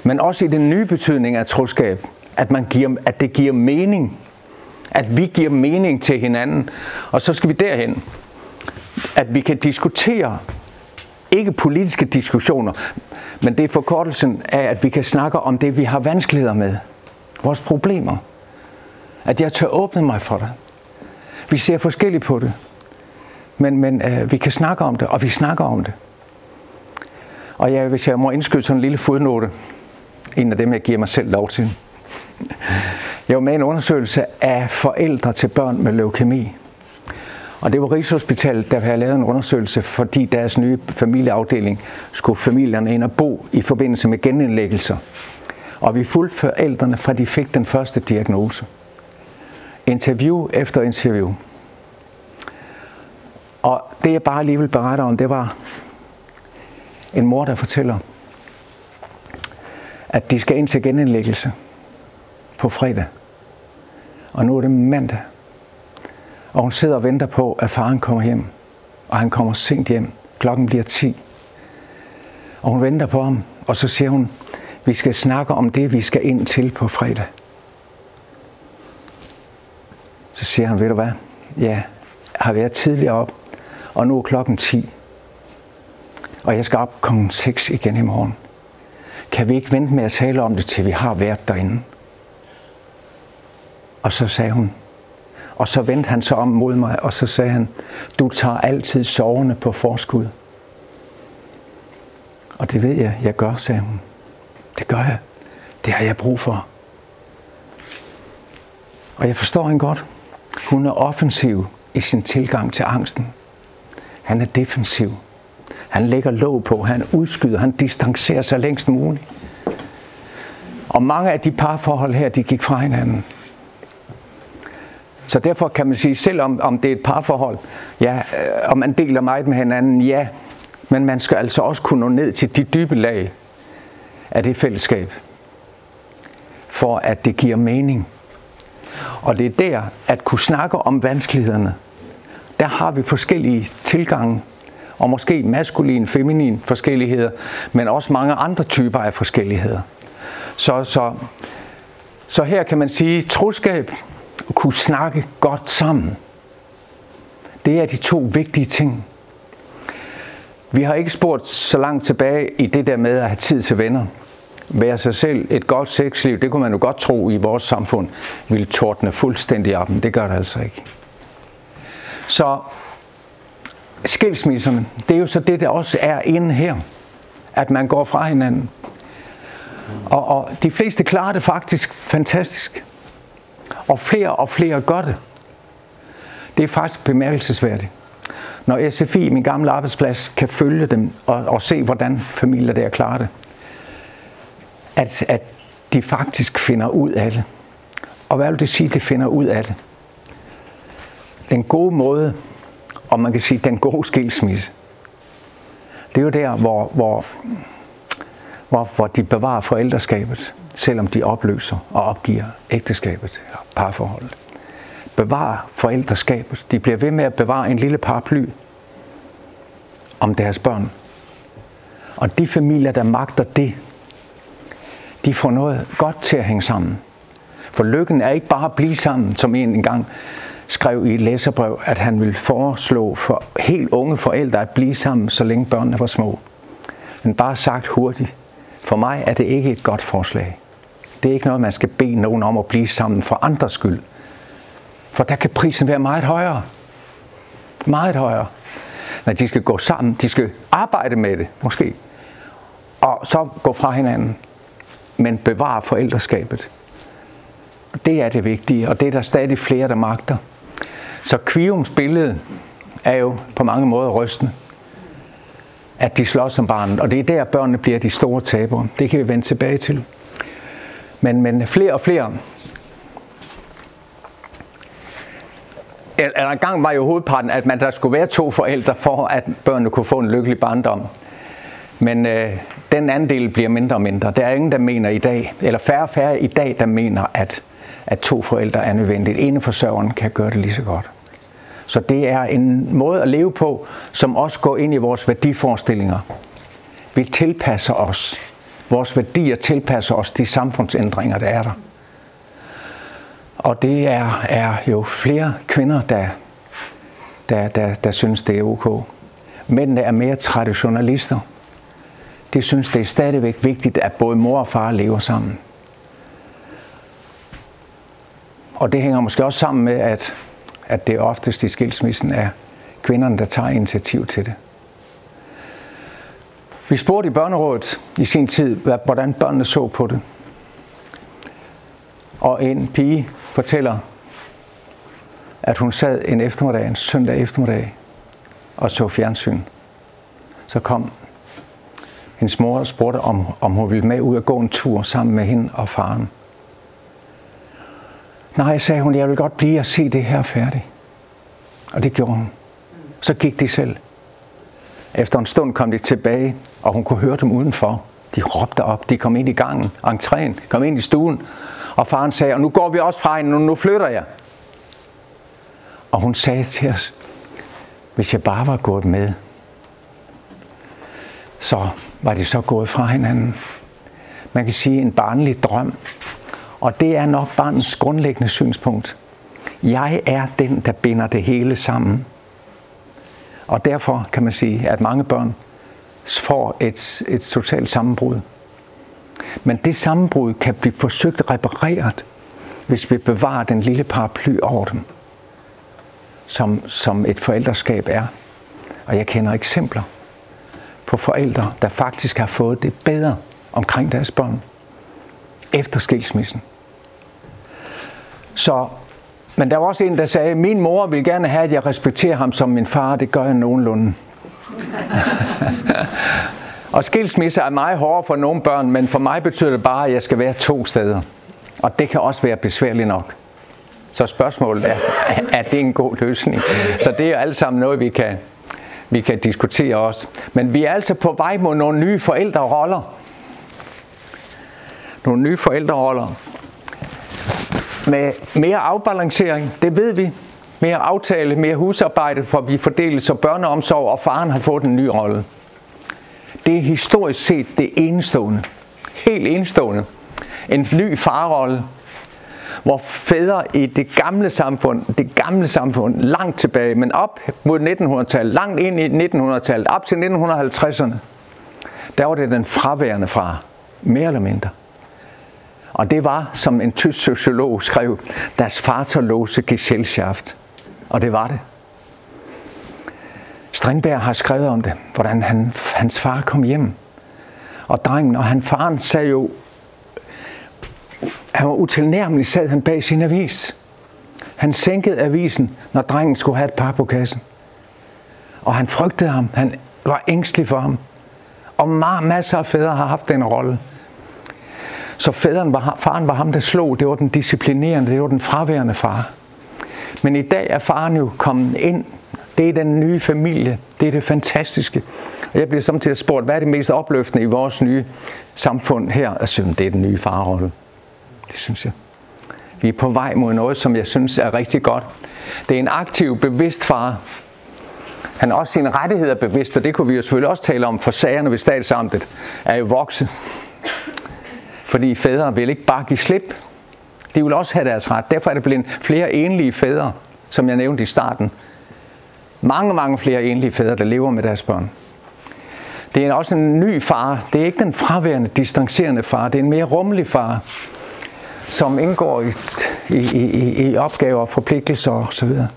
men også i den nye betydning af troskab, at, man giver, at det giver mening. At vi giver mening til hinanden. Og så skal vi derhen, at vi kan diskutere, ikke politiske diskussioner, men det er forkortelsen af, at vi kan snakke om det, vi har vanskeligheder med. Vores problemer. At jeg tør åbne mig for det. Vi ser forskelligt på det. Men, men øh, vi kan snakke om det, og vi snakker om det. Og ja, hvis jeg må indskyde sådan en lille fodnote, en af dem, jeg giver mig selv lov til. Jeg var med i en undersøgelse af forældre til børn med leukemi. Og det var Rigshospitalet, der havde lavet en undersøgelse, fordi deres nye familieafdeling skulle familierne ind og bo i forbindelse med genindlæggelser. Og vi fulgte forældrene, fra de fik den første diagnose. Interview efter interview. Og det jeg bare lige vil berette om, det var en mor, der fortæller, at de skal ind til genindlæggelse på fredag. Og nu er det mandag. Og hun sidder og venter på, at faren kommer hjem. Og han kommer sent hjem. Klokken bliver 10. Og hun venter på ham. Og så siger hun, vi skal snakke om det, vi skal ind til på fredag. Så siger han, ved du hvad? Ja, jeg har været tidligere op, og nu er klokken 10. Og jeg skal op klokken 6 igen i morgen. Kan vi ikke vente med at tale om det, til vi har været derinde? Og så sagde hun, og så vendte han sig om mod mig, og så sagde han, du tager altid sovende på forskud. Og det ved jeg, jeg gør, sagde hun. Det gør jeg. Det har jeg brug for. Og jeg forstår hende godt. Hun er offensiv i sin tilgang til angsten. Han er defensiv. Han lægger låg på, han udskyder, han distancerer sig længst muligt. Og mange af de parforhold her, de gik fra hinanden. Så derfor kan man sige, selvom om det er et parforhold, ja, øh, og man deler meget med hinanden, ja, men man skal altså også kunne nå ned til de dybe lag af det fællesskab, for at det giver mening. Og det er der, at kunne snakke om vanskelighederne, der har vi forskellige tilgange, og måske maskulin, feminin forskelligheder, men også mange andre typer af forskelligheder. Så, så, så her kan man sige, troskab og kunne snakke godt sammen. Det er de to vigtige ting. Vi har ikke spurgt så langt tilbage i det der med at have tid til venner. Være sig selv et godt sexliv, det kunne man jo godt tro i vores samfund, ville tordne fuldstændig op, men det gør det altså ikke. Så skilsmisserne, det er jo så det, der også er inde her. At man går fra hinanden. Og, og de fleste klarer det faktisk fantastisk. Og flere og flere gør det. Det er faktisk bemærkelsesværdigt. Når SFI, min gamle arbejdsplads, kan følge dem og, og se, hvordan familier der klarer det. At, at de faktisk finder ud af det. Og hvad vil det sige, at de finder ud af det? Den gode måde, og man kan sige, den gode skilsmisse, det er jo der, hvor, hvor, hvor, hvor de bevarer forældreskabet, selvom de opløser og opgiver ægteskabet og parforholdet. Bevarer forældreskabet. De bliver ved med at bevare en lille paraply om deres børn. Og de familier, der magter det, de får noget godt til at hænge sammen. For lykken er ikke bare at blive sammen, som en engang skrev i et læserbrev, at han ville foreslå for helt unge forældre at blive sammen, så længe børnene var små. Men bare sagt hurtigt, for mig er det ikke et godt forslag. Det er ikke noget, man skal bede nogen om at blive sammen for andres skyld. For der kan prisen være meget højere. Meget højere. Når de skal gå sammen, de skal arbejde med det, måske. Og så gå fra hinanden. Men bevare forældreskabet. Det er det vigtige, og det er der stadig flere, der magter. Så Kviums billede er jo på mange måder rystende. At de slås som barnet, og det er der, børnene bliver de store tabere. Det kan vi vende tilbage til. Men, men flere og flere eller en gang var jo hovedparten, at man der skulle være to forældre for, at børnene kunne få en lykkelig barndom. Men øh, den anden del bliver mindre og mindre. Der er ingen, der mener i dag, eller færre og færre i dag, der mener, at, at to forældre er nødvendigt. Ene forsørgeren kan gøre det lige så godt. Så det er en måde at leve på, som også går ind i vores værdiforestillinger. Vi tilpasser os. Vores værdier tilpasser os de samfundsændringer, der er der. Og det er, er jo flere kvinder, der, der, der, der synes, det er ok. Mændene er mere traditionalister. De synes, det er stadigvæk vigtigt, at både mor og far lever sammen. Og det hænger måske også sammen med, at, at det oftest i skilsmissen er kvinderne, der tager initiativ til det. Vi spurgte i børnerådet i sin tid, hvordan børnene så på det. Og en pige fortæller, at hun sad en eftermiddag, en søndag eftermiddag, og så fjernsyn. Så kom hendes mor og spurgte, om, om hun ville med ud og gå en tur sammen med hende og faren. Nej, sagde hun, jeg vil godt blive og se det her færdigt. Og det gjorde hun. Så gik de selv. Efter en stund kom de tilbage, og hun kunne høre dem udenfor. De råbte op, de kom ind i gangen, entréen, kom ind i stuen, og faren sagde, og nu går vi også fra hende, nu, nu flytter jeg. Og hun sagde til os, hvis jeg bare var gået med, så var de så gået fra hinanden. Man kan sige en barnlig drøm. Og det er nok barnets grundlæggende synspunkt. Jeg er den, der binder det hele sammen. Og derfor kan man sige, at mange børn får et, et totalt sammenbrud. Men det sammenbrud kan blive forsøgt repareret, hvis vi bevarer den lille paraply over dem, som, som et forældreskab er. Og jeg kender eksempler på forældre, der faktisk har fået det bedre omkring deres børn efter skilsmissen. Så, men der var også en, der sagde, min mor vil gerne have, at jeg respekterer ham som min far, det gør jeg nogenlunde. (laughs) Og skilsmisse er meget hårdere for nogle børn, men for mig betyder det bare, at jeg skal være to steder. Og det kan også være besværligt nok. Så spørgsmålet er, er det en god løsning? Så det er jo alt sammen noget, vi kan, vi kan diskutere også. Men vi er altså på vej mod nogle nye forældreroller. Nogle nye forældreroller. Med mere afbalancering, det ved vi. Mere aftale, mere husarbejde, for vi fordeles så børneomsorg, og faren har fået en ny rolle. Det er historisk set det enestående. Helt enestående. En ny farrolle, hvor fædre i det gamle samfund, det gamle samfund, langt tilbage, men op mod 1900-tallet, langt ind i 1900-tallet, op til 1950'erne, der var det den fraværende far, mere eller mindre. Og det var, som en tysk sociolog skrev, deres Vaterlose Gesellschaft. Og det var det. Strindberg har skrevet om det, hvordan han, hans far kom hjem. Og drengen, og han faren sagde jo, han var utilnærmelig, sad han bag sin avis. Han sænkede avisen, når drengen skulle have et par på kassen. Og han frygtede ham. Han var ængstelig for ham. Og masser af fædre har haft den rolle. Så fædren var, faren var ham, der slog. Det var den disciplinerende, det var den fraværende far. Men i dag er faren jo kommet ind det er den nye familie. Det er det fantastiske. Og jeg bliver samtidig spurgt, hvad er det mest opløftende i vores nye samfund her? Og synes, det er den nye farrolle. Det synes jeg. Vi er på vej mod noget, som jeg synes er rigtig godt. Det er en aktiv, bevidst far. Han er også sine rettigheder bevidst, og det kunne vi jo selvfølgelig også tale om, for sagerne ved statsamtet er jo vokset. Fordi fædre vil ikke bare give slip. De vil også have deres ret. Derfor er det blevet flere enlige fædre, som jeg nævnte i starten, mange, mange flere enlige fædre, der lever med deres børn. Det er også en ny far. Det er ikke den fraværende, distancerende far. Det er en mere rummelig far, som indgår i, i, i, i opgaver og forpligtelser osv. Så,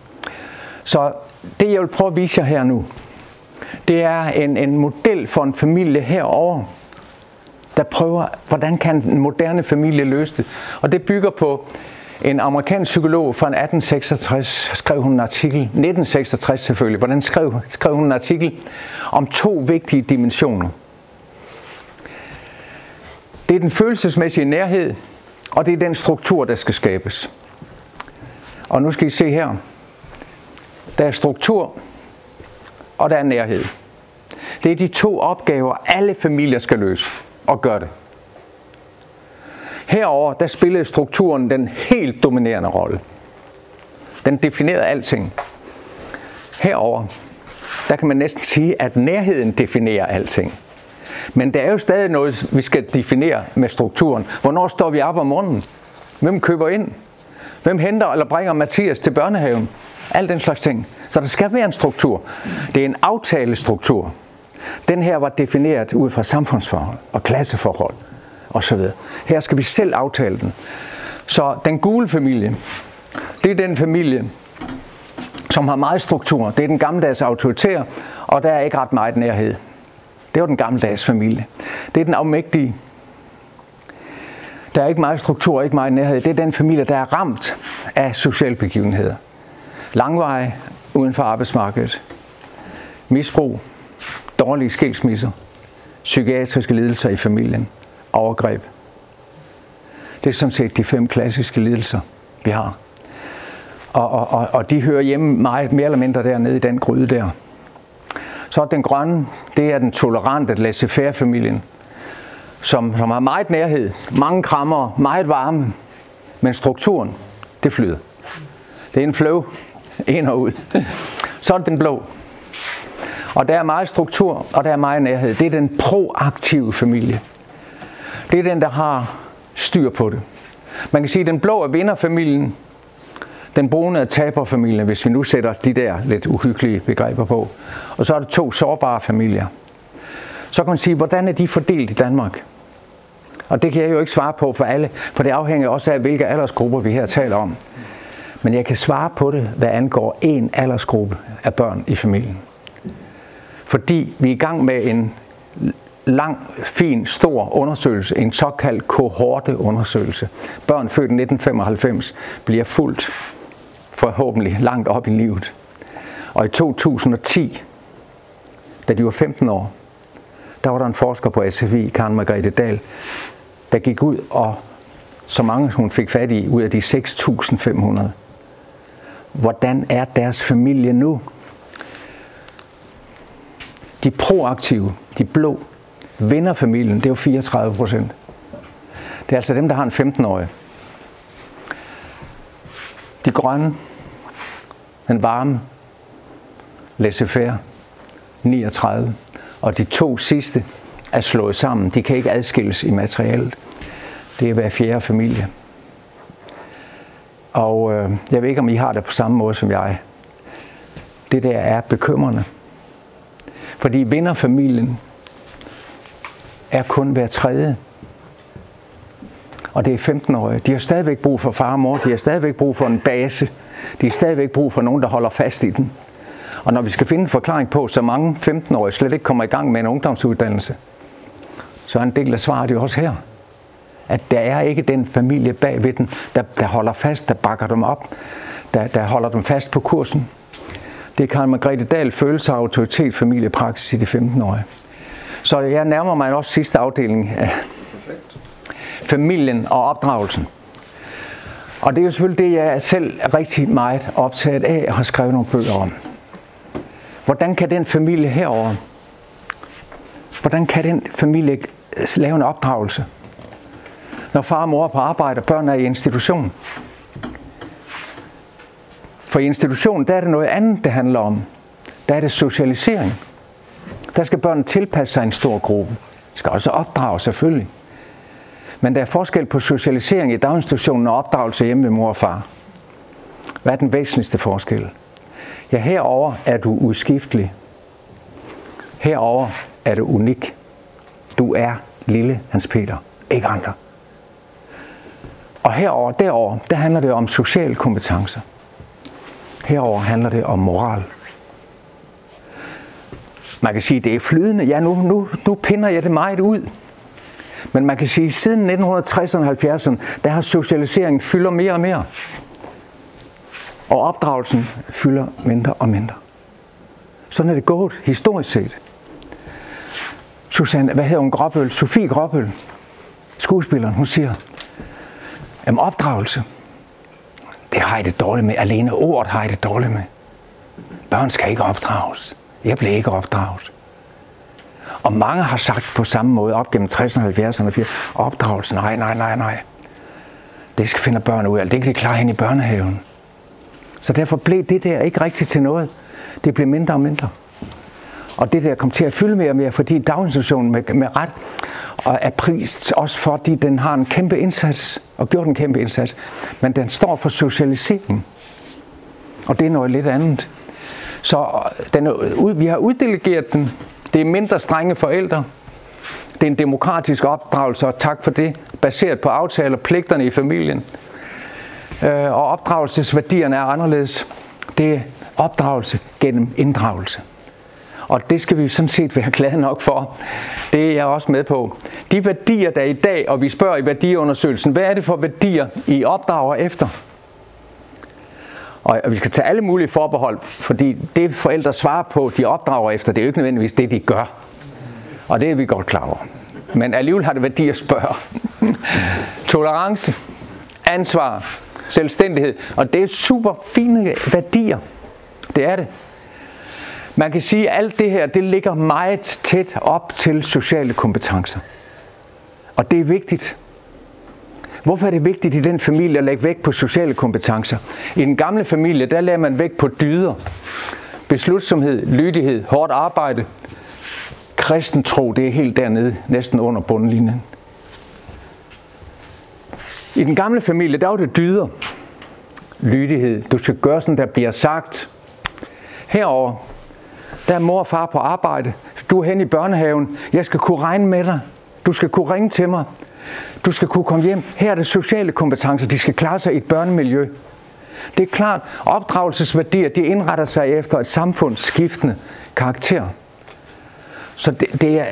så det, jeg vil prøve at vise jer her nu, det er en, en model for en familie herover, der prøver, hvordan kan en moderne familie løse det. Og det bygger på En amerikansk psykolog fra 1866 skrev hun en artikel, 1966 selvfølgelig, hvordan skrev, skrev hun en artikel om to vigtige dimensioner. Det er den følelsesmæssige nærhed, og det er den struktur, der skal skabes. Og nu skal I se her. Der er struktur, og der er nærhed. Det er de to opgaver, alle familier skal løse, og gør det. Herover der spillede strukturen den helt dominerende rolle. Den definerede alting. Herover der kan man næsten sige, at nærheden definerer alting. Men der er jo stadig noget, vi skal definere med strukturen. Hvornår står vi op om morgenen? Hvem køber ind? Hvem henter eller bringer Mathias til børnehaven? Al den slags ting. Så der skal være en struktur. Det er en aftalestruktur. Den her var defineret ud fra samfundsforhold og klasseforhold osv. Her skal vi selv aftale den. Så den gule familie, det er den familie, som har meget struktur. Det er den gammeldags autoritær, og der er ikke ret meget nærhed. Det var den gammeldags familie. Det er den afmægtige. Der er ikke meget struktur, ikke meget nærhed. Det er den familie, der er ramt af sociale begivenheder. Langvej uden for arbejdsmarkedet. Misbrug. Dårlige skilsmisser. Psykiatriske lidelser i familien. Overgreb. Det er sådan set de fem klassiske lidelser, vi har. Og, og, og, og de hører hjemme meget, mere eller mindre dernede i den gryde der. Så den grønne, det er den tolerante laissez-faire familien, som, som har meget nærhed, mange krammer, meget varme, men strukturen, det flyder. Det er en flow, ind og ud. Så er den blå. Og der er meget struktur, og der er meget nærhed. Det er den proaktive familie. Det er den, der har styr på det. Man kan sige, at den blå er vinderfamilien, den brune er taberfamilien, hvis vi nu sætter de der lidt uhyggelige begreber på. Og så er der to sårbare familier. Så kan man sige, hvordan er de fordelt i Danmark? Og det kan jeg jo ikke svare på for alle, for det afhænger også af, hvilke aldersgrupper vi her taler om. Men jeg kan svare på det, hvad angår en aldersgruppe af børn i familien. Fordi vi er i gang med en lang, fin, stor undersøgelse, en såkaldt kohorteundersøgelse. Børn født i 1995 bliver fuldt forhåbentlig langt op i livet. Og i 2010, da de var 15 år, der var der en forsker på SFI, Karen Margrethe Dahl, der gik ud og så mange hun fik fat i ud af de 6.500. Hvordan er deres familie nu? De proaktive, de blå, vinder familien, det er jo 34 procent. Det er altså dem, der har en 15-årig. De grønne, den varme, laissez-faire, 39. Og de to sidste er slået sammen. De kan ikke adskilles i materialet. Det er hver fjerde familie. Og øh, jeg ved ikke, om I har det på samme måde som jeg. Det der er bekymrende. Fordi vinderfamilien er kun hver tredje. Og det er 15-årige. De har stadigvæk brug for far og mor. De har stadigvæk brug for en base. De har stadigvæk brug for nogen, der holder fast i den. Og når vi skal finde en forklaring på, så mange 15-årige slet ikke kommer i gang med en ungdomsuddannelse, så er en del af svaret jo også her. At der er ikke den familie bag ved den, der, der holder fast, der bakker dem op, der, der holder dem fast på kursen. Det er Karen Margrethe Dahl, følelse af autoritet, familiepraksis i de 15-årige. Så jeg nærmer mig også sidste afdeling af familien og opdragelsen. Og det er jo selvfølgelig det, jeg er selv rigtig meget optaget af og har skrevet nogle bøger om. Hvordan kan den familie herover, hvordan kan den familie lave en opdragelse? Når far og mor er på arbejde, og børn er i institution. For i institutionen, der er det noget andet, det handler om. Der er det socialisering. Der skal børn tilpasse sig en stor gruppe. De skal også opdrage selvfølgelig. Men der er forskel på socialisering i daginstitutionen og opdragelse hjemme med mor og far. Hvad er den væsentligste forskel? Ja, herover er du udskiftelig. Herover er du unik. Du er lille Hans Peter, ikke andre. Og herover, derover, der handler det om sociale kompetencer. Herover handler det om moral. Man kan sige, at det er flydende. Ja, nu, nu, nu pinder jeg det meget ud. Men man kan sige, at siden 1960'erne og 70'erne, der har socialiseringen fylder mere og mere. Og opdragelsen fylder mindre og mindre. Sådan er det gået historisk set. Susanne, hvad hedder hun, Gråbøl? Sofie Gråbøl, skuespilleren, hun siger, at opdragelse, det har jeg det dårligt med. Alene ordet har jeg det dårligt med. Børn skal ikke opdrages. Jeg blev ikke opdraget. Og mange har sagt på samme måde op gennem 60'erne, 70'erne, opdragelse, nej, nej, nej, nej. Det skal finde børn ud af. Det kan de klare hen i børnehaven. Så derfor blev det der ikke rigtigt til noget. Det blev mindre og mindre. Og det der kom til at fylde mere og mere, fordi daginstitutionen med, med ret og er prist også fordi den har en kæmpe indsats, og gjort en kæmpe indsats, men den står for socialisering. Og det er noget lidt andet. Så øh, den er, vi har uddelegeret den. Det er mindre strenge forældre. Det er en demokratisk opdragelse, og tak for det, baseret på aftaler og pligterne i familien. Øh, og opdragelsesværdierne er anderledes. Det er opdragelse gennem inddragelse. Og det skal vi sådan set være (laughs) glade nok for. Det er jeg også med på. De værdier, der er i dag, og vi spørger i værdiundersøgelsen, hvad er det for værdier, I opdrager efter? Og vi skal tage alle mulige forbehold, fordi det forældre svarer på, de opdrager efter, det er jo ikke nødvendigvis det, de gør. Og det er vi godt klar over. Men alligevel har det værdi at spørge. (laughs) Tolerance, ansvar, selvstændighed. Og det er super fine værdier. Det er det. Man kan sige, at alt det her, det ligger meget tæt op til sociale kompetencer. Og det er vigtigt. Hvorfor er det vigtigt i den familie at lægge vægt på sociale kompetencer? I den gamle familie, der lagde man vægt på dyder. Beslutsomhed, lydighed, hårdt arbejde. Kristen tro, det er helt dernede, næsten under bundlinjen. I den gamle familie, der var det dyder. Lydighed. Du skal gøre sådan, der bliver sagt. Herover der er mor og far på arbejde. Du er hen i børnehaven. Jeg skal kunne regne med dig. Du skal kunne ringe til mig. Du skal kunne komme hjem. Her er det sociale kompetencer. De skal klare sig i et børnemiljø. Det er klart, opdragelsesværdier de indretter sig efter et samfunds skiftende karakter. Så det, det er,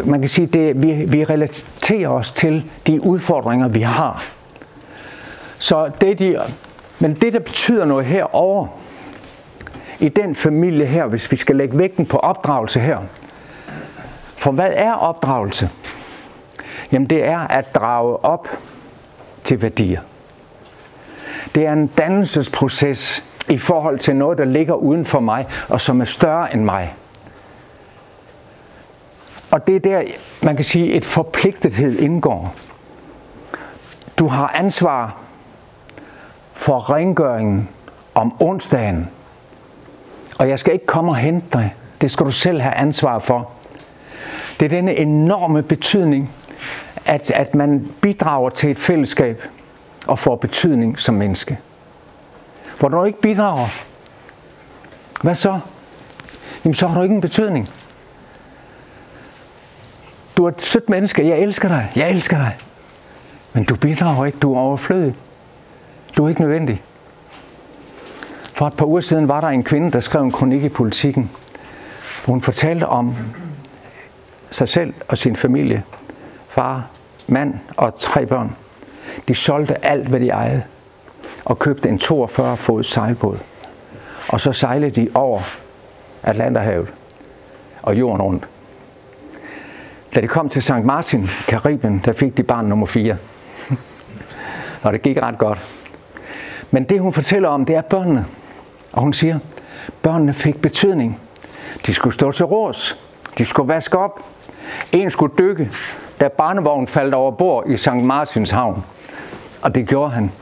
øh, man kan sige, det, vi, vi relaterer os til de udfordringer, vi har. Så det, de, men det, der betyder noget herover, i den familie her, hvis vi skal lægge vægten på opdragelse her. For hvad er opdragelse? Jamen det er at drage op til værdier. Det er en dannelsesproces i forhold til noget, der ligger uden for mig, og som er større end mig. Og det er der, man kan sige, et forpligtethed indgår. Du har ansvar for rengøringen om onsdagen, og jeg skal ikke komme og hente dig. Det skal du selv have ansvar for. Det er denne enorme betydning, at, at man bidrager til et fællesskab og får betydning som menneske. Hvor du ikke bidrager, hvad så? Jamen så har du ikke en betydning. Du er et sødt menneske. Jeg elsker dig. Jeg elsker dig. Men du bidrager ikke. Du er overflødig. Du er ikke nødvendig. For et par uger siden var der en kvinde, der skrev en kronik i politikken, hun fortalte om sig selv og sin familie. Far, mand og tre børn. De solgte alt, hvad de ejede, og købte en 42 fod sejlbåd. Og så sejlede de over Atlanterhavet og jorden rundt. Da de kom til St. Martin, Karibien, der fik de barn nummer 4. og det gik ret godt. Men det hun fortæller om, det er børnene. Og hun siger, børnene fik betydning. De skulle stå til rås. De skulle vaske op. En skulle dykke, da barnevognen faldt over bord i St. Martins havn. Og det gjorde han.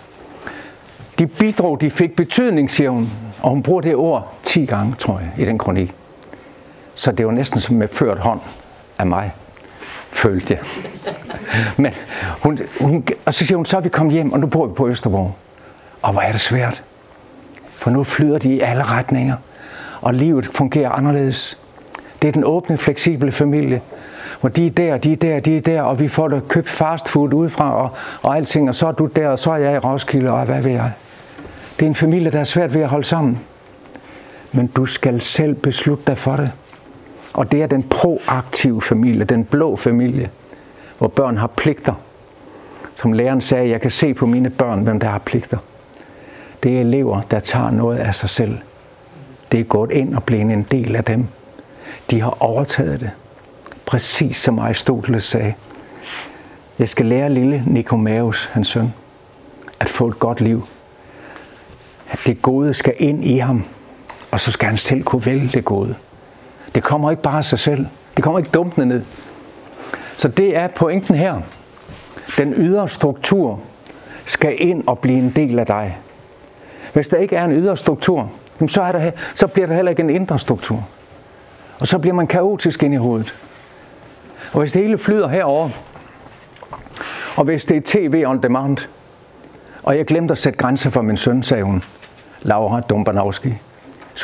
De bidrog, de fik betydning, siger hun. Og hun bruger det ord 10 gange, tror jeg, i den kronik. Så det var næsten som med ført hånd af mig, følte jeg. Men hun, hun, og så siger hun, så er vi kommet hjem, og nu bor vi på Østerborg. Og hvor er det svært. For nu flyder de i alle retninger, og livet fungerer anderledes. Det er den åbne, fleksible familie, hvor de er der, de er der, de er der, og vi får da købt fast food udefra og, og alting, og så er du der, og så er jeg i Roskilde, og hvad ved jeg. Det er en familie, der er svært ved at holde sammen. Men du skal selv beslutte dig for det. Og det er den proaktive familie, den blå familie, hvor børn har pligter. Som læreren sagde, jeg kan se på mine børn, hvem der har pligter. Det er elever, der tager noget af sig selv. Det er gået ind og blevet en del af dem. De har overtaget det. Præcis som Aristoteles sagde. Jeg skal lære lille Nikomaus, hans søn, at få et godt liv. At det gode skal ind i ham, og så skal han selv kunne vælge det gode. Det kommer ikke bare af sig selv. Det kommer ikke dumpende ned. Så det er pointen her. Den ydre struktur skal ind og blive en del af dig. Hvis der ikke er en ydre struktur, så, er der, så bliver der heller ikke en indre struktur. Og så bliver man kaotisk ind i hovedet. Og hvis det hele flyder herover, og hvis det er tv on demand, og jeg glemte at sætte grænser for min søn, sagde hun, Laura Dumbanowski,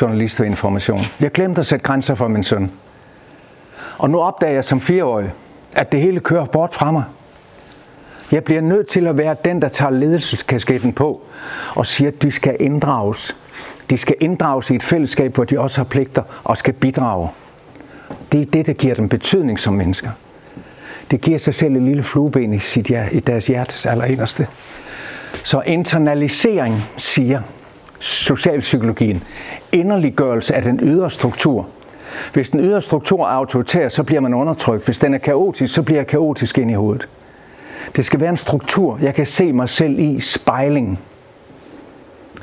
journalist for Information. Jeg glemte at sætte grænser for min søn. Og nu opdager jeg som fireårig, at det hele kører bort fra mig. Jeg bliver nødt til at være den, der tager ledelseskasketten på og siger, at de skal inddrages. De skal inddrages i et fællesskab, hvor de også har pligter og skal bidrage. Det er det, der giver dem betydning som mennesker. Det giver sig selv et lille flueben i, sit, i deres hjertes allerinderste. Så internalisering, siger socialpsykologien, inderliggørelse af den ydre struktur. Hvis den ydre struktur er autoritær, så bliver man undertrykt. Hvis den er kaotisk, så bliver jeg kaotisk ind i hovedet. Det skal være en struktur, jeg kan se mig selv i spejling.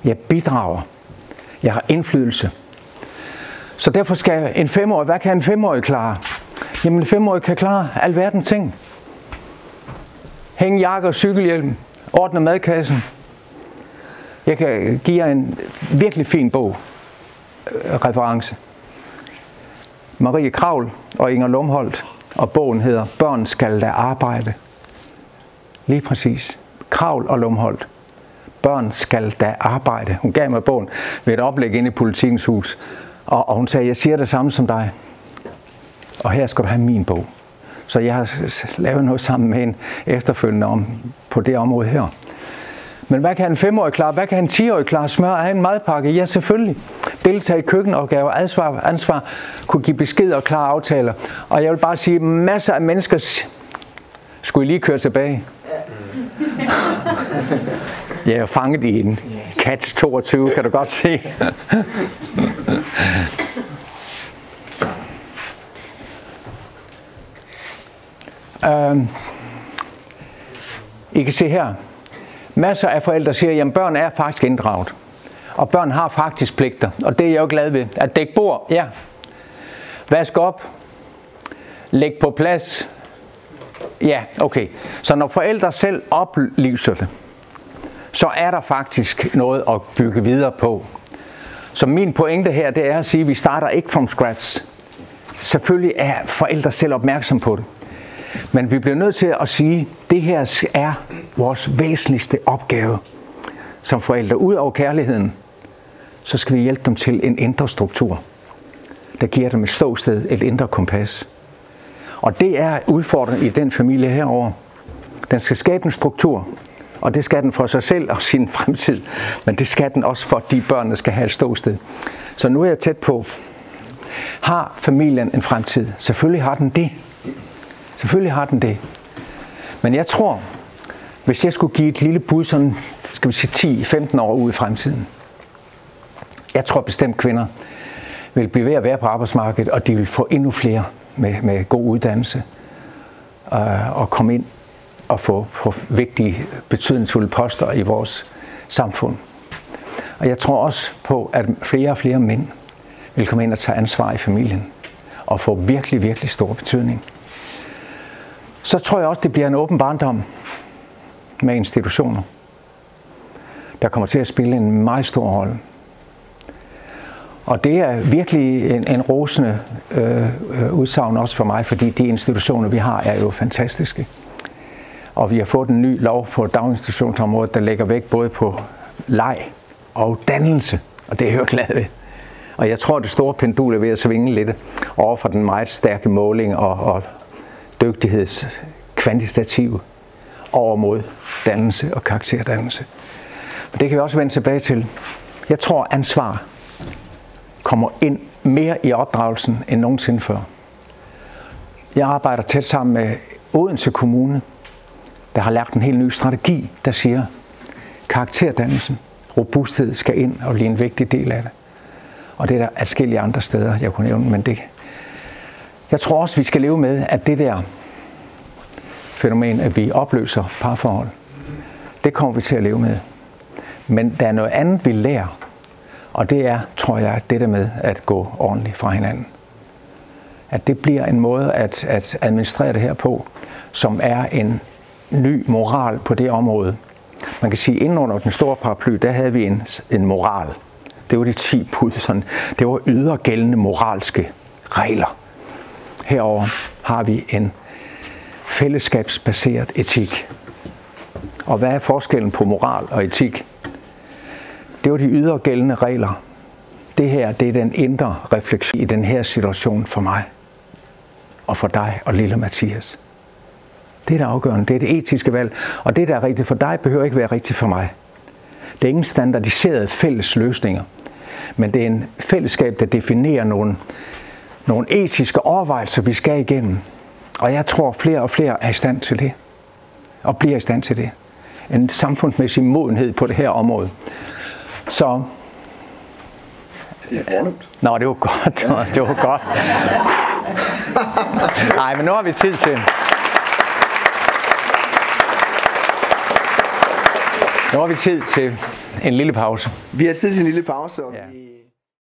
Jeg bidrager. Jeg har indflydelse. Så derfor skal en femårig, hvad kan en femårig klare? Jamen en femårig kan klare alverden ting. Hænge jakke og cykelhjelm, ordne madkassen. Jeg kan give jer en virkelig fin bog, øh, reference. Marie Kravl og Inger Lumholdt, og bogen hedder Børn skal da arbejde. Lige præcis. Kravl og Lumholdt. Børn skal da arbejde. Hun gav mig bogen ved et oplæg inde i politikens hus. Og, og hun sagde, jeg siger det samme som dig. Og her skal du have min bog. Så jeg har lavet noget sammen med en efterfølgende om, på det område her. Men hvad kan en femårig klare? Hvad kan en 10-årig klare? Smør af en madpakke? Ja, selvfølgelig. Deltage i køkkenopgaver, ansvar, ansvar, kunne give besked og klare aftaler. Og jeg vil bare sige, masser af mennesker skulle I lige køre tilbage. Jeg er fanget i en Cats 22, kan du godt se. um, I kan se her, masser af forældre siger, at børn er faktisk inddraget. Og børn har faktisk pligter, og det er jeg jo glad ved. At dække bord, ja. Vask op. Læg på plads. Ja, okay. Så når forældre selv oplyser det, så er der faktisk noget at bygge videre på. Så min pointe her, det er at sige, at vi starter ikke from scratch. Selvfølgelig er forældre selv opmærksom på det. Men vi bliver nødt til at sige, at det her er vores væsentligste opgave som forældre. Ud over kærligheden, så skal vi hjælpe dem til en indre struktur, der giver dem et ståsted, et indre kompas. Og det er udfordringen i den familie herover. Den skal skabe en struktur, og det skal den for sig selv og sin fremtid. Men det skal den også for de børn, der skal have et ståsted. Så nu er jeg tæt på. Har familien en fremtid? Selvfølgelig har den det. Selvfølgelig har den det. Men jeg tror, hvis jeg skulle give et lille bud, sådan, skal vi sige 10-15 år ud i fremtiden, jeg tror bestemt kvinder vil blive ved at være på arbejdsmarkedet, og de vil få endnu flere med, med god uddannelse øh, og komme ind og få, få vigtige, betydningsfulde poster i vores samfund. Og jeg tror også på, at flere og flere mænd vil komme ind og tage ansvar i familien og få virkelig, virkelig stor betydning. Så tror jeg også, det bliver en åben barndom med institutioner, der kommer til at spille en meget stor rolle. Og det er virkelig en, en rosende øh, øh, udsagn også for mig, fordi de institutioner, vi har, er jo fantastiske. Og vi har fået en ny lov på daginstitutionsområdet, der lægger vægt både på leg og dannelse. Og det er jeg jo glad ved. Og jeg tror, det store pendul er ved at svinge lidt over for den meget stærke måling og, og dygtighedskvantitative over mod dannelse og karakterdannelse. Men det kan vi også vende tilbage til. Jeg tror, ansvar kommer ind mere i opdragelsen end nogensinde før. Jeg arbejder tæt sammen med Odense Kommune, der har lagt en helt ny strategi, der siger, karakterdannelsen, robusthed skal ind og blive en vigtig del af det. Og det er der adskillige andre steder, jeg kunne nævne, men det... Jeg tror også, vi skal leve med, at det der fænomen, at vi opløser parforhold, det kommer vi til at leve med. Men der er noget andet, vi lærer, og det er, tror jeg, det der med at gå ordentligt fra hinanden. At det bliver en måde at, at administrere det her på, som er en ny moral på det område. Man kan sige, at inden under den store paraply, der havde vi en, en moral. Det var de 10 bud. Sådan. Det var ydergældende moralske regler. Herover har vi en fællesskabsbaseret etik. Og hvad er forskellen på moral og etik? Det var de ydergældende regler. Det her, det er den indre refleksion i den her situation for mig. Og for dig og lille Mathias. Det er det afgørende. Det er det etiske valg. Og det, der er rigtigt for dig, behøver ikke være rigtigt for mig. Det er ingen standardiserede fælles løsninger. Men det er en fællesskab, der definerer nogle, nogle etiske overvejelser, vi skal igennem. Og jeg tror, flere og flere er i stand til det. Og bliver i stand til det. En samfundsmæssig modenhed på det her område. Så det er fornemt. Nå, det var godt. (laughs) Det var godt. Nej, men nu har vi tid til... Nu har vi tid til en lille pause. Vi har tid til en lille pause, og ja. vi